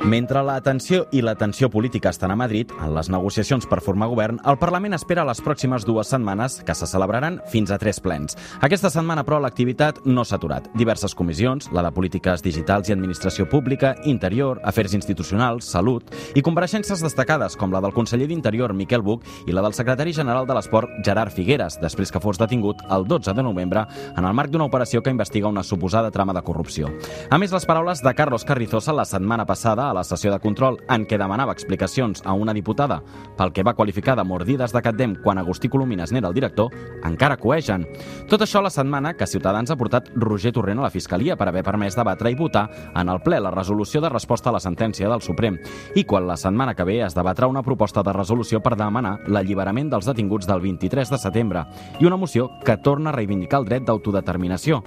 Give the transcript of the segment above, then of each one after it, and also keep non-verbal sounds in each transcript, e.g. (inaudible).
Mentre la tensió i la tensió política estan a Madrid, en les negociacions per formar govern, el Parlament espera les pròximes dues setmanes, que se celebraran fins a tres plens. Aquesta setmana, però, l'activitat no s'ha aturat. Diverses comissions, la de Polítiques Digitals i Administració Pública, Interior, Afers Institucionals, Salut, i compareixences destacades, com la del conseller d'Interior, Miquel Buch, i la del secretari general de l'Esport, Gerard Figueres, després que fos detingut el 12 de novembre en el marc d'una operació que investiga una suposada trama de corrupció. A més, les paraules de Carlos Carrizosa la setmana passada a la sessió de control en què demanava explicacions a una diputada pel que va qualificar de mordides de Catdem quan Agustí Colomines n'era el director, encara coegen. Tot això la setmana que Ciutadans ha portat Roger Torrent a la Fiscalia per haver permès debatre i votar en el ple la resolució de resposta a la sentència del Suprem i quan la setmana que ve es debatrà una proposta de resolució per demanar l'alliberament dels detinguts del 23 de setembre i una moció que torna a reivindicar el dret d'autodeterminació.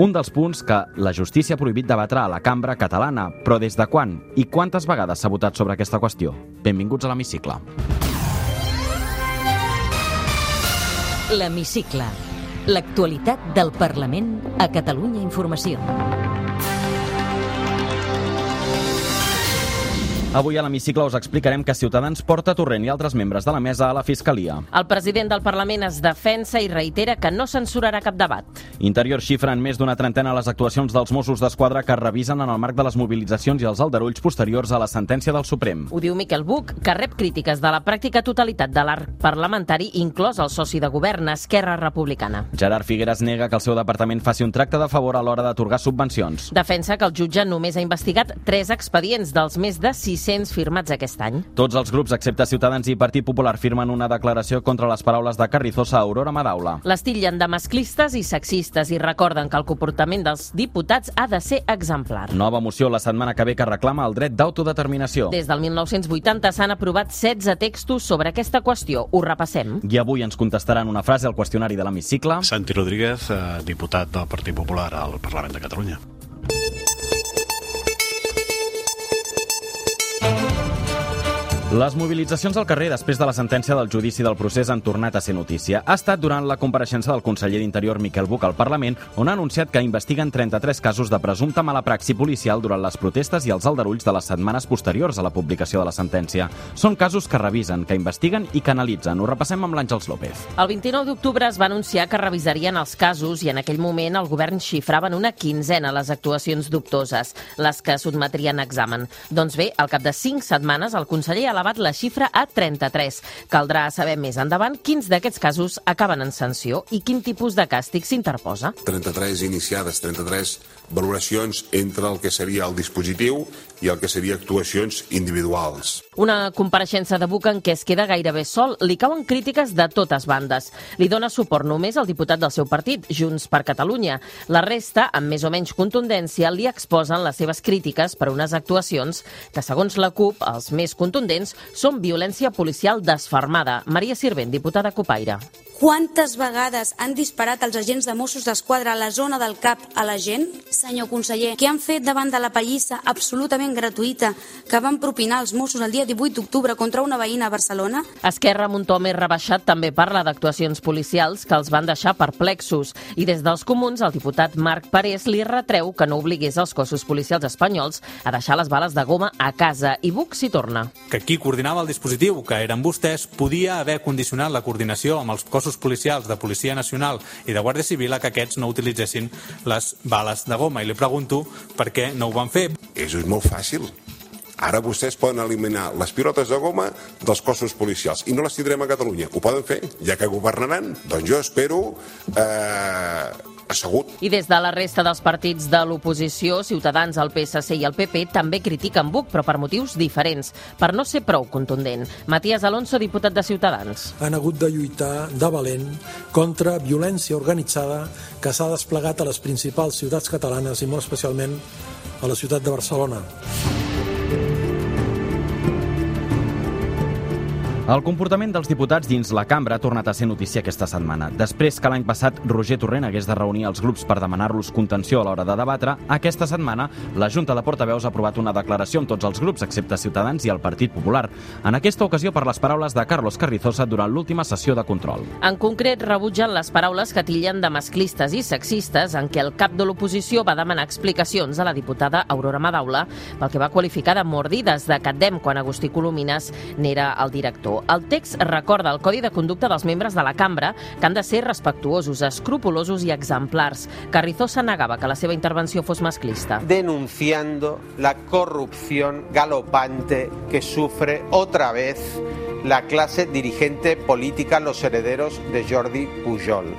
Un dels punts que la justícia ha prohibit debatre a la cambra catalana, però des de quan i quantes vegades s'ha votat sobre aquesta qüestió? Benvinguts a l'Hemicicle. L'Hemicicle. L'actualitat del Parlament a Catalunya Informació. Avui a l'Hemicicle us explicarem que Ciutadans porta Torrent i altres membres de la mesa a la Fiscalia. El president del Parlament es defensa i reitera que no censurarà cap debat. Interior xifra en més d'una trentena les actuacions dels Mossos d'Esquadra que revisen en el marc de les mobilitzacions i els aldarulls posteriors a la sentència del Suprem. Ho diu Miquel Buch, que rep crítiques de la pràctica totalitat de l'arc parlamentari, inclòs el soci de govern, Esquerra Republicana. Gerard Figueres nega que el seu departament faci un tracte de favor a l'hora d'atorgar subvencions. Defensa que el jutge només ha investigat tres expedients dels més de 600 firmats aquest any. Tots els grups, excepte Ciutadans i Partit Popular, firmen una declaració contra les paraules de Carrizosa a Aurora Madaula. Les tillen de masclistes i sexistes i recorden que el comportament dels diputats ha de ser exemplar. Nova moció la setmana que ve que reclama el dret d'autodeterminació. Des del 1980 s'han aprovat 16 textos sobre aquesta qüestió. Ho repassem. I avui ens contestaran una frase al qüestionari de l'hemicicle. Santi Rodríguez, eh, diputat del Partit Popular al Parlament de Catalunya. Les mobilitzacions al carrer després de la sentència del judici del procés han tornat a ser notícia. Ha estat durant la compareixença del conseller d'Interior Miquel Buch al Parlament, on ha anunciat que investiguen 33 casos de presumpta mala praxi policial durant les protestes i els aldarulls de les setmanes posteriors a la publicació de la sentència. Són casos que revisen, que investiguen i que analitzen. Ho repassem amb l'Àngels López. El 29 d'octubre es va anunciar que revisarien els casos i en aquell moment el govern xifrava en una quinzena les actuacions dubtoses, les que sotmetrien a examen. Doncs bé, al cap de 5 setmanes el conseller ha elevat la xifra a 33. Caldrà saber més endavant quins d'aquests casos acaben en sanció i quin tipus de càstig s'interposa. 33 iniciades, 33 valoracions entre el que seria el dispositiu i el que seria actuacions individuals. Una compareixença de Buc en què es queda gairebé sol. Li cauen crítiques de totes bandes. Li dona suport només al diputat del seu partit, Junts per Catalunya. La resta, amb més o menys contundència, li exposen les seves crítiques per unes actuacions que, segons la CUP, els més contundents són violència policial desfermada. Maria Sirvent, diputada Copaire. Quantes vegades han disparat els agents de Mossos d'Esquadra a la zona del CAP a la gent? Senyor conseller, què han fet davant de la pallissa absolutament gratuïta que van propinar els Mossos el dia 18 d'octubre contra una veïna a Barcelona? Esquerra, un to més rebaixat, també parla d'actuacions policials que els van deixar perplexos. I des dels comuns, el diputat Marc Parés li retreu que no obligués els cossos policials espanyols a deixar les bales de goma a casa. I Buc s'hi torna. Que qui coordinava el dispositiu, que eren vostès, podia haver condicionat la coordinació amb els cossos policials de Policia Nacional i de Guàrdia Civil a que aquests no utilitzessin les bales de goma. I li pregunto per què no ho van fer. Això és molt fàcil. Ara vostès poden eliminar les pilotes de goma dels cossos policials i no les tindrem a Catalunya. Ho poden fer, ja que governaran. Doncs jo espero eh, assegut. I des de la resta dels partits de l'oposició, Ciutadans, el PSC i el PP també critiquen Buc, però per motius diferents, per no ser prou contundent. Matías Alonso, diputat de Ciutadans. Han hagut de lluitar de valent contra violència organitzada que s'ha desplegat a les principals ciutats catalanes i molt especialment a la ciutat de Barcelona. El comportament dels diputats dins la cambra ha tornat a ser notícia aquesta setmana. Després que l'any passat Roger Torrent hagués de reunir els grups per demanar-los contenció a l'hora de debatre, aquesta setmana la Junta de Portaveus ha aprovat una declaració amb tots els grups, excepte Ciutadans i el Partit Popular. En aquesta ocasió per les paraules de Carlos Carrizosa durant l'última sessió de control. En concret, rebutgen les paraules que tillen de masclistes i sexistes en què el cap de l'oposició va demanar explicacions a la diputada Aurora Madaula pel que va qualificar de mordides de Catdem quan Agustí Colomines n'era el director. El text recorda el codi de conducta dels membres de la cambra que han de ser respectuosos, escrupulosos i exemplars. Carrizosa negava que la seva intervenció fos masclista. Denunciando la corrupción galopante que sufre otra vez la clase dirigente política, los herederos de Jordi Pujol.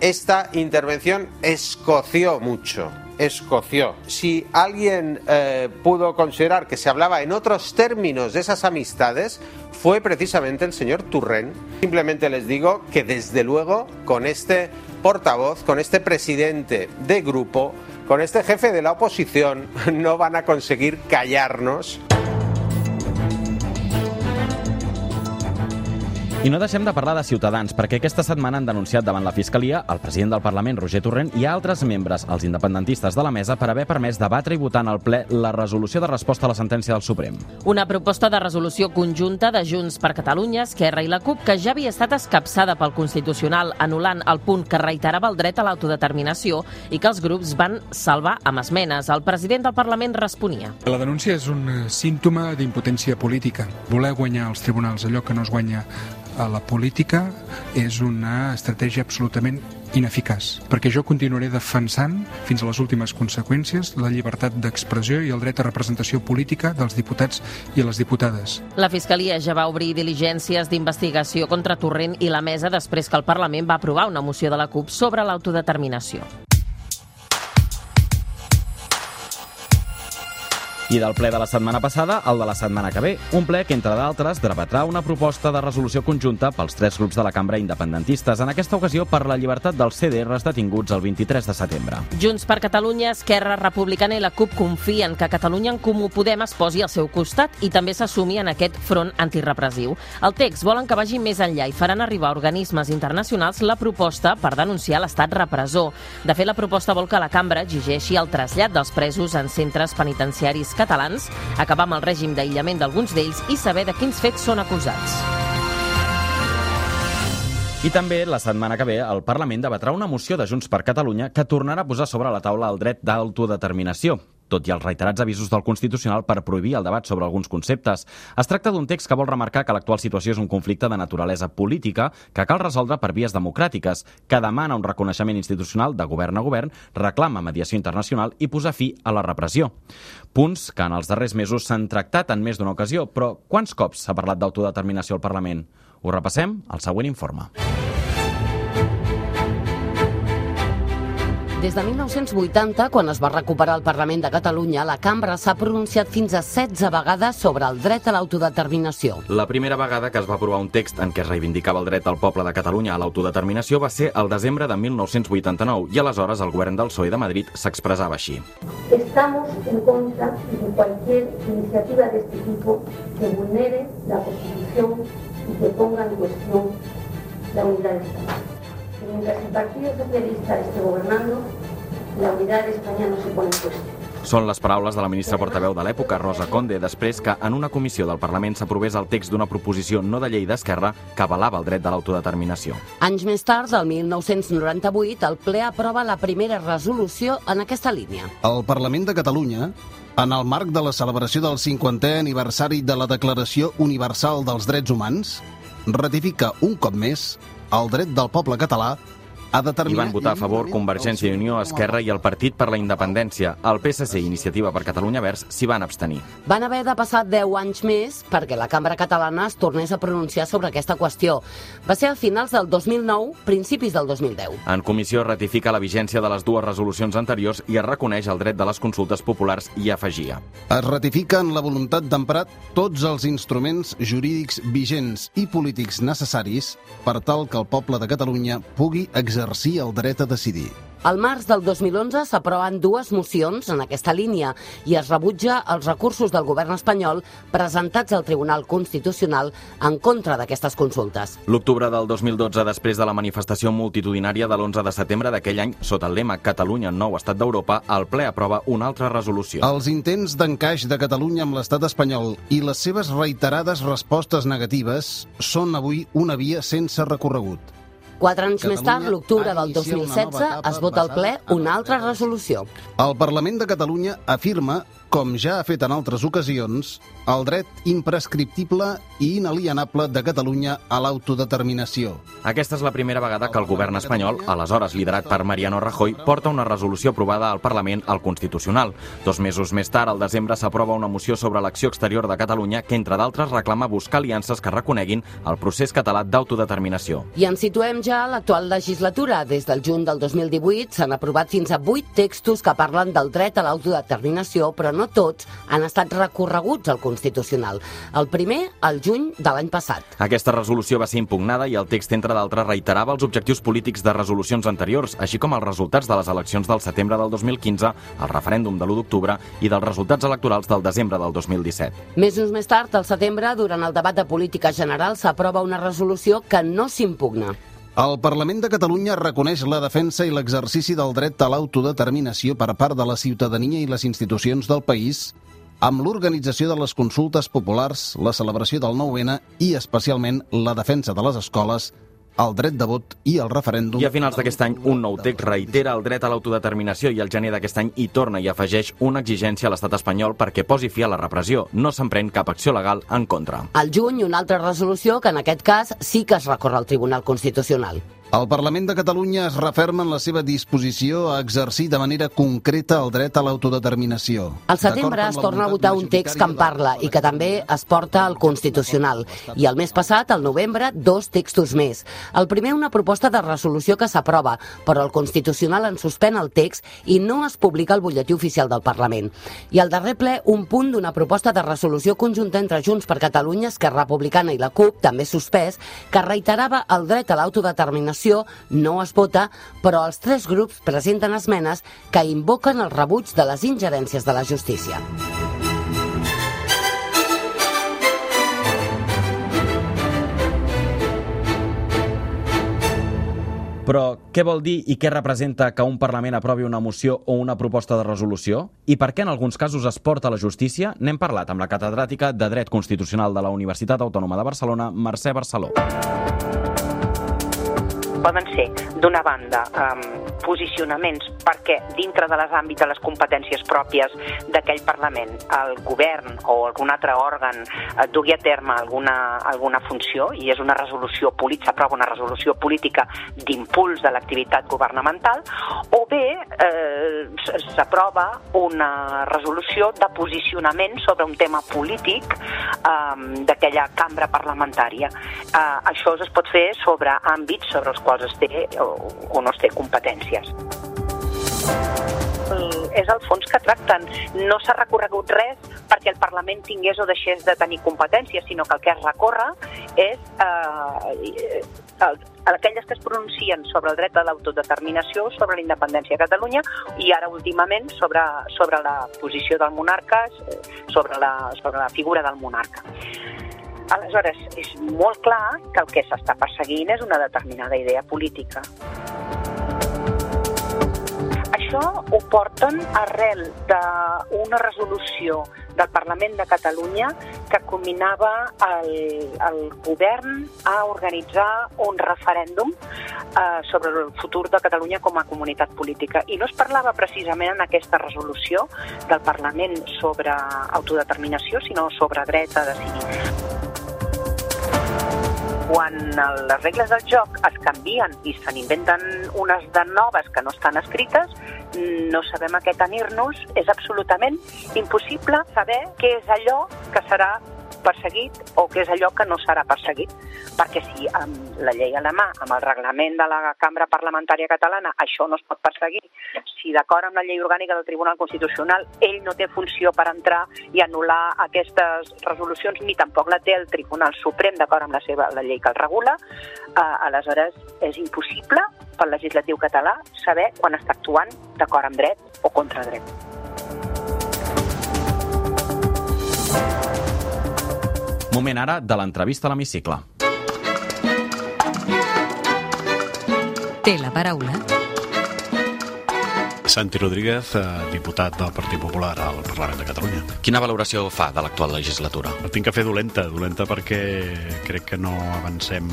Esta intervención escoció mucho escoció. Si alguien eh, pudo considerar que se hablaba en otros términos de esas amistades, fue precisamente el señor Turren. Simplemente les digo que desde luego con este portavoz, con este presidente de grupo, con este jefe de la oposición, (laughs) no van a conseguir callarnos. I no deixem de parlar de Ciutadans, perquè aquesta setmana han denunciat davant la Fiscalia el president del Parlament, Roger Torrent, i altres membres, els independentistes de la mesa, per haver permès debatre i votar en el ple la resolució de resposta a la sentència del Suprem. Una proposta de resolució conjunta de Junts per Catalunya, Esquerra i la CUP, que ja havia estat escapçada pel Constitucional, anul·lant el punt que reiterava el dret a l'autodeterminació i que els grups van salvar amb esmenes. El president del Parlament responia. La denúncia és un símptoma d'impotència política. Voler guanyar als tribunals allò que no es guanya a la política és una estratègia absolutament ineficaç, perquè jo continuaré defensant fins a les últimes conseqüències la llibertat d'expressió i el dret a representació política dels diputats i les diputades. La Fiscalia ja va obrir diligències d'investigació contra Torrent i la mesa després que el Parlament va aprovar una moció de la CUP sobre l'autodeterminació. I del ple de la setmana passada al de la setmana que ve, un ple que, entre d'altres, debatrà una proposta de resolució conjunta pels tres grups de la cambra independentistes, en aquesta ocasió per la llibertat dels CDRs detinguts el 23 de setembre. Junts per Catalunya, Esquerra Republicana i la CUP confien que Catalunya en Comú Podem es posi al seu costat i també s'assumi en aquest front antirepressiu. El text volen que vagi més enllà i faran arribar a organismes internacionals la proposta per denunciar l'estat repressor. De fet, la proposta vol que la cambra exigeixi el trasllat dels presos en centres penitenciaris catalans, acabar amb el règim d'aïllament d'alguns d'ells i saber de quins fets són acusats. I també, la setmana que ve, el Parlament debatrà una moció de Junts per Catalunya que tornarà a posar sobre la taula el dret d'autodeterminació tot i els reiterats avisos del Constitucional per prohibir el debat sobre alguns conceptes. Es tracta d'un text que vol remarcar que l'actual situació és un conflicte de naturalesa política que cal resoldre per vies democràtiques, que demana un reconeixement institucional de govern a govern, reclama mediació internacional i posar fi a la repressió. Punts que en els darrers mesos s'han tractat en més d'una ocasió, però quants cops s'ha parlat d'autodeterminació al Parlament? Ho repassem al següent informe. Des de 1980, quan es va recuperar el Parlament de Catalunya, la cambra s'ha pronunciat fins a 16 vegades sobre el dret a l'autodeterminació. La primera vegada que es va aprovar un text en què es reivindicava el dret del poble de Catalunya a l'autodeterminació va ser el desembre de 1989 i aleshores el govern del PSOE de Madrid s'expressava així. Estamos en contra de cualquier iniciativa de este tipo que vulnere la Constitución y que ponga en cuestión la unidad de Estado. Mientras el Partido Socialista esté gobernando, la unidad de España no se pone en cuestión. Són les paraules de la ministra portaveu de l'època, Rosa Conde, després que en una comissió del Parlament s'aprovés el text d'una proposició no de llei d'Esquerra que avalava el dret de l'autodeterminació. Anys més tard, el 1998, el ple aprova la primera resolució en aquesta línia. El Parlament de Catalunya en el marc de la celebració del 50è aniversari de la Declaració Universal dels Drets Humans, ratifica un cop més el dret del poble català a determinar... Hi van votar a favor Convergència i Unió, Esquerra i el Partit per la Independència. El PSC i Iniciativa per Catalunya Verds s'hi van abstenir. Van haver de passar 10 anys més perquè la cambra catalana es tornés a pronunciar sobre aquesta qüestió. Va ser a finals del 2009, principis del 2010. En comissió ratifica la vigència de les dues resolucions anteriors i es reconeix el dret de les consultes populars i afegia. Es ratifica en la voluntat d'emprar tots els instruments jurídics vigents i polítics necessaris per tal que el poble de Catalunya pugui exercir el dret a decidir. Al març del 2011 s'aproven dues mocions en aquesta línia i es rebutja els recursos del govern espanyol presentats al Tribunal Constitucional en contra d'aquestes consultes. L'octubre del 2012, després de la manifestació multitudinària de l'11 de setembre d'aquell any, sota el lema Catalunya, nou estat d'Europa, el ple aprova una altra resolució. Els intents d'encaix de Catalunya amb l'estat espanyol i les seves reiterades respostes negatives són avui una via sense recorregut. Quatre anys més tard, Catalunya l'octubre del iniciat una nova 2016, etapa es vota al ple una altra resolució. El Parlament de Catalunya afirma, com ja ha fet en altres ocasions, el dret imprescriptible i inalienable de Catalunya a l'autodeterminació. Aquesta és la primera vegada que el govern espanyol, aleshores liderat per Mariano Rajoy, porta una resolució aprovada al Parlament al Constitucional. Dos mesos més tard, al desembre, s'aprova una moció sobre l'acció exterior de Catalunya que, entre d'altres, reclama buscar aliances que reconeguin el procés català d'autodeterminació. I ens situem ja a l'actual legislatura. Des del juny del 2018 s'han aprovat fins a vuit textos que parlen del dret a l'autodeterminació, però no tots han estat recorreguts al Constitucional. El primer, al juny de l'any passat. Aquesta resolució va ser impugnada i el text, entre d'altres, reiterava els objectius polítics de resolucions anteriors, així com els resultats de les eleccions del setembre del 2015, el referèndum de l'1 d'octubre i dels resultats electorals del desembre del 2017. Mesos més tard, al setembre, durant el debat de política general, s'aprova una resolució que no s'impugna. El Parlament de Catalunya reconeix la defensa i l'exercici del dret a l'autodeterminació per part de la ciutadania i les institucions del país amb l'organització de les consultes populars, la celebració del 9-N i, especialment, la defensa de les escoles, el dret de vot i el referèndum... I a finals d'aquest any, un nou text reitera el dret a l'autodeterminació i al gener d'aquest any hi torna i afegeix una exigència a l'estat espanyol perquè posi fi a la repressió. No s'emprèn cap acció legal en contra. Al juny, una altra resolució que en aquest cas sí que es recorre al Tribunal Constitucional. El Parlament de Catalunya es referma en la seva disposició a exercir de manera concreta el dret a l'autodeterminació. Al setembre es torna a votar un text que en parla i que també es porta al Constitucional. I el mes passat, al novembre, dos textos més. El primer, una proposta de resolució que s'aprova, però el Constitucional en suspèn el text i no es publica al butlletí oficial del Parlament. I al darrer ple, un punt d'una proposta de resolució conjunta entre Junts per Catalunya, Esquerra Republicana i la CUP, també suspès, que reiterava el dret a l'autodeterminació no es vota, però els tres grups presenten esmenes que invoquen el rebuig de les ingerències de la justícia. Però què vol dir i què representa que un Parlament aprovi una moció o una proposta de resolució? I per què en alguns casos es porta a la justícia? N'hem parlat amb la catedràtica de Dret Constitucional de la Universitat Autònoma de Barcelona, Mercè Barceló poden ser, d'una banda, um, posicionaments perquè dintre de les àmbits de les competències pròpies d'aquell Parlament el govern o algun altre òrgan eh, dugui a terme alguna, alguna funció i és una resolució política, s'aprova una resolució política d'impuls de l'activitat governamental o bé eh, s'aprova una resolució de posicionament sobre un tema polític eh, d'aquella cambra parlamentària. Eh, això es pot fer sobre àmbits sobre els quals es té o, o no es té competències és el fons que tracten. No s'ha recorregut res perquè el Parlament tingués o deixés de tenir competències, sinó que el que es recorre és eh, el, aquelles que es pronuncien sobre el dret a l'autodeterminació, sobre la independència de Catalunya i ara últimament sobre, sobre la posició del monarca, sobre la, sobre la figura del monarca. Aleshores, és molt clar que el que s'està perseguint és una determinada idea política. Això ho porten arrel d'una resolució del Parlament de Catalunya que combinava el, el govern a organitzar un referèndum eh, sobre el futur de Catalunya com a comunitat política. I no es parlava precisament en aquesta resolució del Parlament sobre autodeterminació, sinó sobre dret a decidir quan les regles del joc es canvien i se n'inventen unes de noves que no estan escrites, no sabem a què tenir-nos, és absolutament impossible saber què és allò que serà perseguit o què és allò que no serà perseguit. Perquè si amb la llei a la mà, amb el reglament de la Cambra Parlamentària Catalana, això no es pot perseguir, si d'acord amb la llei orgànica del Tribunal Constitucional ell no té funció per entrar i anul·lar aquestes resolucions, ni tampoc la té el Tribunal Suprem d'acord amb la seva la llei que el regula, eh, aleshores és impossible pel legislatiu català saber quan està actuant d'acord amb dret o contra dret. Moment ara de l'entrevista a l'hemicicle. Té la paraula Santi Rodríguez, eh, diputat del Partit Popular al Parlament de Catalunya. Quina valoració fa de l'actual legislatura? La tinc que fer dolenta, dolenta perquè crec que no avancem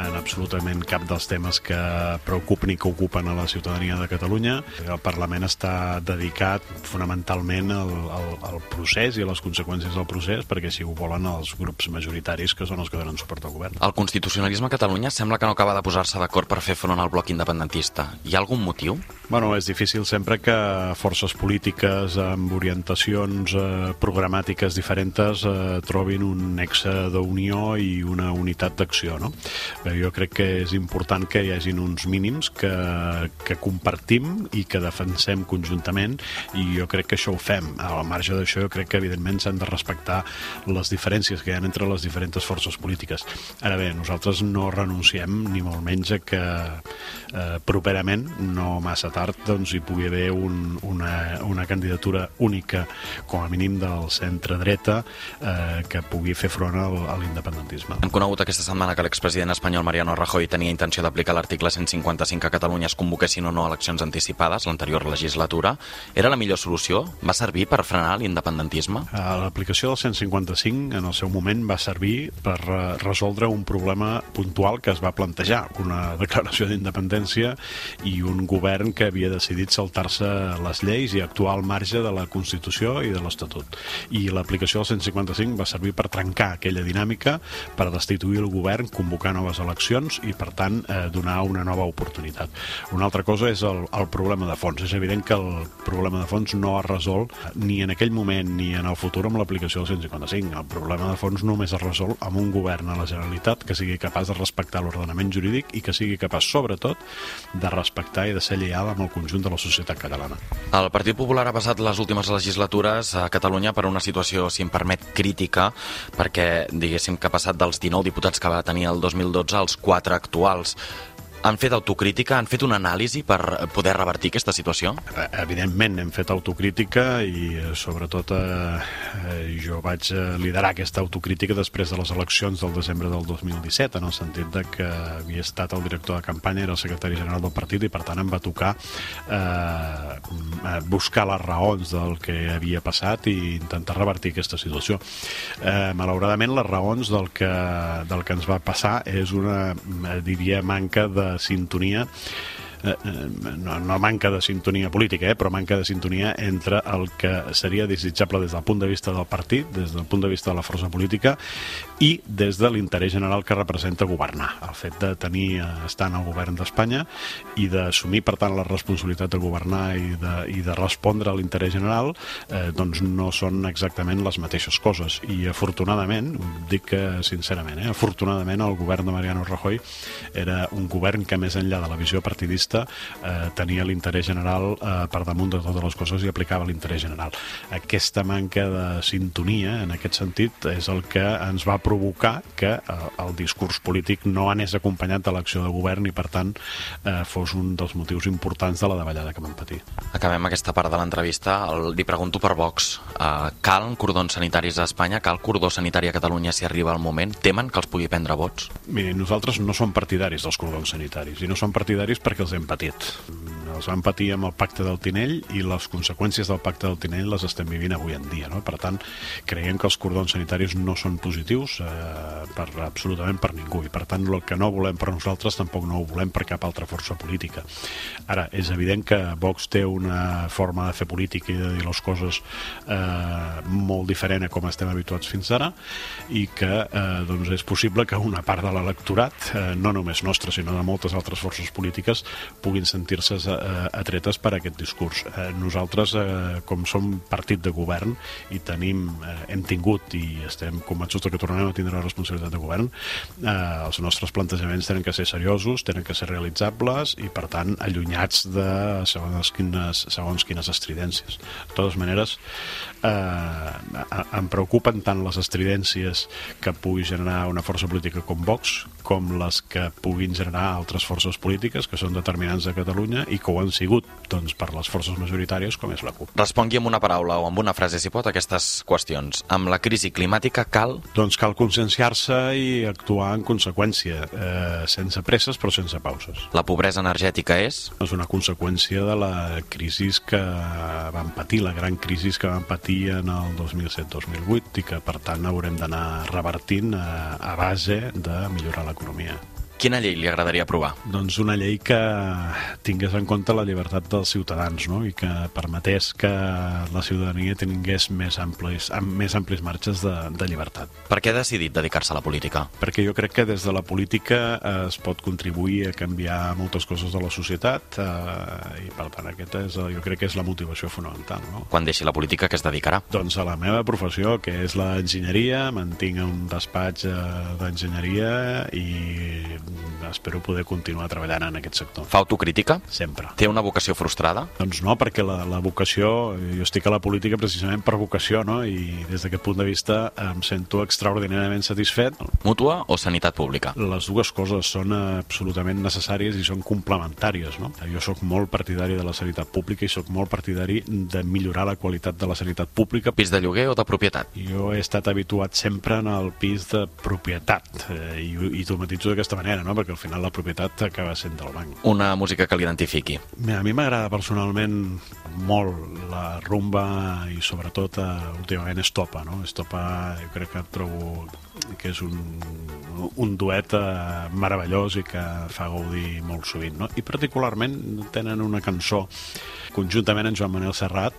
en absolutament cap dels temes que preocupen i que ocupen a la ciutadania de Catalunya. El Parlament està dedicat fonamentalment al, al, al procés i a les conseqüències del procés perquè si ho volen els grups majoritaris que són els que donen suport al govern. El constitucionalisme a Catalunya sembla que no acaba de posar-se d'acord per fer front al bloc independentista. Hi ha algun motiu? Bueno, és difícil sempre que forces polítiques amb orientacions eh, programàtiques diferents eh, trobin un nexe d'unió i una unitat d'acció, no? Bé, jo crec que és important que hi hagin uns mínims que, que compartim i que defensem conjuntament i jo crec que això ho fem. Al marge d'això jo crec que evidentment s'han de respectar les diferències que hi ha entre les diferents forces polítiques. Ara bé, nosaltres no renunciem ni molt menys a que eh, properament, no massa tard, doncs hi pugui haver un, una, una candidatura única com a mínim del centre-dreta eh, que pugui fer front al, a l'independentisme. Hem conegut aquesta setmana que l'expresident espanyol Mariano Rajoy tenia intenció d'aplicar l'article 155 a Catalunya es convoquessin o no eleccions anticipades l'anterior legislatura. Era la millor solució? Va servir per frenar l'independentisme? Eh, L'aplicació del 155 en el seu moment va servir per eh, resoldre un problema puntual que es va plantejar, una (laughs) declaració d'independència i un govern que havia decidit saltar-se les lleis i actuar al marge de la Constitució i de l'Estatut. I l'aplicació del 155 va servir per trencar aquella dinàmica, per destituir el govern, convocar noves eleccions i, per tant, eh, donar una nova oportunitat. Una altra cosa és el, el problema de fons. És evident que el problema de fons no es resol ni en aquell moment ni en el futur amb l'aplicació del 155. El problema de fons només es resol amb un govern a la Generalitat que sigui capaç de respectar l'ordenament jurídic i que sigui capaç, sobretot, de respectar i de ser lleial amb el conjunt de la societat catalana. El Partit Popular ha basat les últimes legislatures a Catalunya per una situació, si em permet, crítica, perquè diguéssim que ha passat dels 19 diputats que va tenir el 2012 als 4 actuals. Han fet autocrítica, han fet una anàlisi per poder revertir aquesta situació? Eh, Evidentment, hem fet autocrítica i eh, sobretot eh, eh, jo vaig liderar aquesta autocrítica després de les eleccions del desembre del 2017, en el sentit de que havia estat el director de campanya, era el secretari general del partit i per tant em va tocar eh, buscar les raons del que havia passat i intentar revertir aquesta situació. Eh, malauradament, les raons del que, del que ens va passar és una, diria, manca de sintonia eh, eh, no, no manca de sintonia política, eh, però manca de sintonia entre el que seria desitjable des del punt de vista del partit, des del punt de vista de la força política i des de l'interès general que representa governar. El fet de tenir, eh, estar en el govern d'Espanya i d'assumir, per tant, la responsabilitat de governar i de, i de respondre a l'interès general, eh, doncs no són exactament les mateixes coses. I afortunadament, dic que sincerament, eh, afortunadament el govern de Mariano Rajoy era un govern que més enllà de la visió partidista eh, tenia l'interès general eh, per damunt de totes les coses i aplicava l'interès general. Aquesta manca de sintonia, en aquest sentit, és el que ens va provocar que eh, el discurs polític no anés acompanyat de l'acció de govern i, per tant, eh, fos un dels motius importants de la davallada que vam patir. Acabem aquesta part de l'entrevista. Li pregunto per Vox. Uh, cal cordons sanitaris a Espanya? Cal cordó sanitari a Catalunya si arriba el moment? Temen que els pugui prendre vots? Miri, nosaltres no som partidaris dels cordons sanitaris i no som partidaris perquè els hem patit. Els vam patir amb el pacte del Tinell i les conseqüències del pacte del Tinell les estem vivint avui en dia. No? Per tant, creiem que els cordons sanitaris no són positius eh, per, absolutament per ningú i per tant el que no volem per nosaltres tampoc no ho volem per cap altra força política. Ara, és evident que Vox té una forma de fer política i de dir les coses eh, molt diferent a com estem habituats fins ara i que eh, doncs és possible que una part de l'electorat, eh, no només nostra sinó de moltes altres forces polítiques, puguin sentir-se eh, atretes per aquest discurs. Eh, nosaltres, eh, com som partit de govern i tenim, hem tingut i estem convençuts que tornarem a tindre la responsabilitat de govern, els nostres plantejaments tenen que ser seriosos, tenen que ser realitzables i, per tant, allunyats de segons quines, segons quines estridències. De totes maneres, eh, em preocupen tant les estridències que pugui generar una força política com Vox com les que puguin generar altres forces polítiques que són determinants de Catalunya i que ho han sigut doncs, per les forces majoritàries com és la CUP. Respongui amb una paraula o amb una frase, si pot, aquestes qüestions. Amb la crisi climàtica cal... Doncs cal conscienciar-se i actuar en conseqüència, eh, sense presses però sense pauses. La pobresa energètica és? És una conseqüència de la crisi que van patir, la gran crisi que van patir en el 2007-2008 i que per tant haurem d'anar revertint a, a base de millorar l'economia. Quina llei li agradaria aprovar? Doncs una llei que tingués en compte la llibertat dels ciutadans no? i que permetés que la ciutadania tingués més amplis, més amplis marxes de, de llibertat. Per què ha decidit dedicar-se a la política? Perquè jo crec que des de la política es pot contribuir a canviar moltes coses de la societat eh, i per tant aquesta és, jo crec que és la motivació fonamental. No? Quan deixi la política, què es dedicarà? Doncs a la meva professió, que és l'enginyeria, mantinc un despatx eh, d'enginyeria i espero poder continuar treballant en aquest sector. Fa autocrítica? Sempre. Té una vocació frustrada? Doncs no, perquè la, la vocació, jo estic a la política precisament per vocació, no? I des d'aquest punt de vista em sento extraordinàriament satisfet. Mútua o sanitat pública? Les dues coses són absolutament necessàries i són complementàries, no? Jo sóc molt partidari de la sanitat pública i sóc molt partidari de millorar la qualitat de la sanitat pública. Pis de lloguer o de propietat? Jo he estat habituat sempre en el pis de propietat eh, i, i t'ho matitzo d'aquesta manera, no? perquè al final la propietat acaba sent del banc. Una música que l'identifiqui. A mi m'agrada personalment molt la rumba i sobretot uh, últimament Estopa, no? Estopa jo crec que trobo que és un, un duet uh, meravellós i que fa gaudir molt sovint, no? I particularment tenen una cançó conjuntament amb Joan Manel Serrat,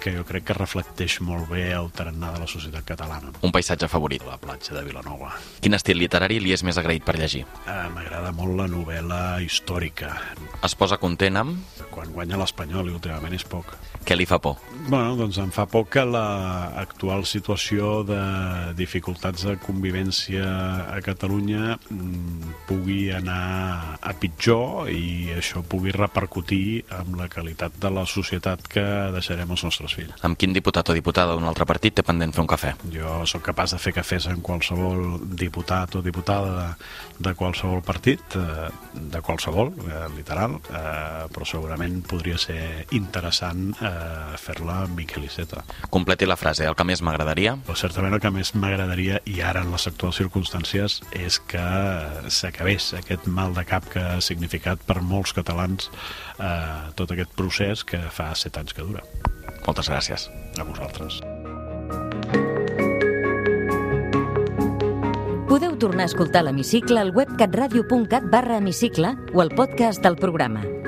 que jo crec que reflecteix molt bé el tarannà de la societat catalana. Un paisatge favorit? La platja de Vilanova. Quin estil literari li és més agraït per llegir? Uh, M'agrada molt la novel·la històrica. Es posa content amb? Quan guanya l'Espanyol, i últimament és poc. Què li fa por? Bueno, doncs em fa por que l'actual situació de dificultats de convivència a Catalunya mm, pugui anar a pitjor i això pugui repercutir amb la qualitat de la societat que deixarem als nostres fills. Amb quin diputat o diputada d'un altre partit té pendent fer un cafè? Jo sóc capaç de fer cafès en qualsevol diputat o diputada de, de qualsevol partit, eh, de qualsevol, eh, literal, eh, però segurament podria ser interessant eh, fer-la amb Miquel Iceta. Completi la frase, el que més m'agradaria? Però certament el que més m'agradaria, i ara en les actuals circumstàncies, és que s'acabés aquest mal de cap que ha significat per molts catalans eh, tot aquest procés que fa set anys que dura. Moltes gràcies. A vosaltres. Podeu tornar a escoltar l'Hemicicle al web catradio.cat barra hemicicle o al podcast del programa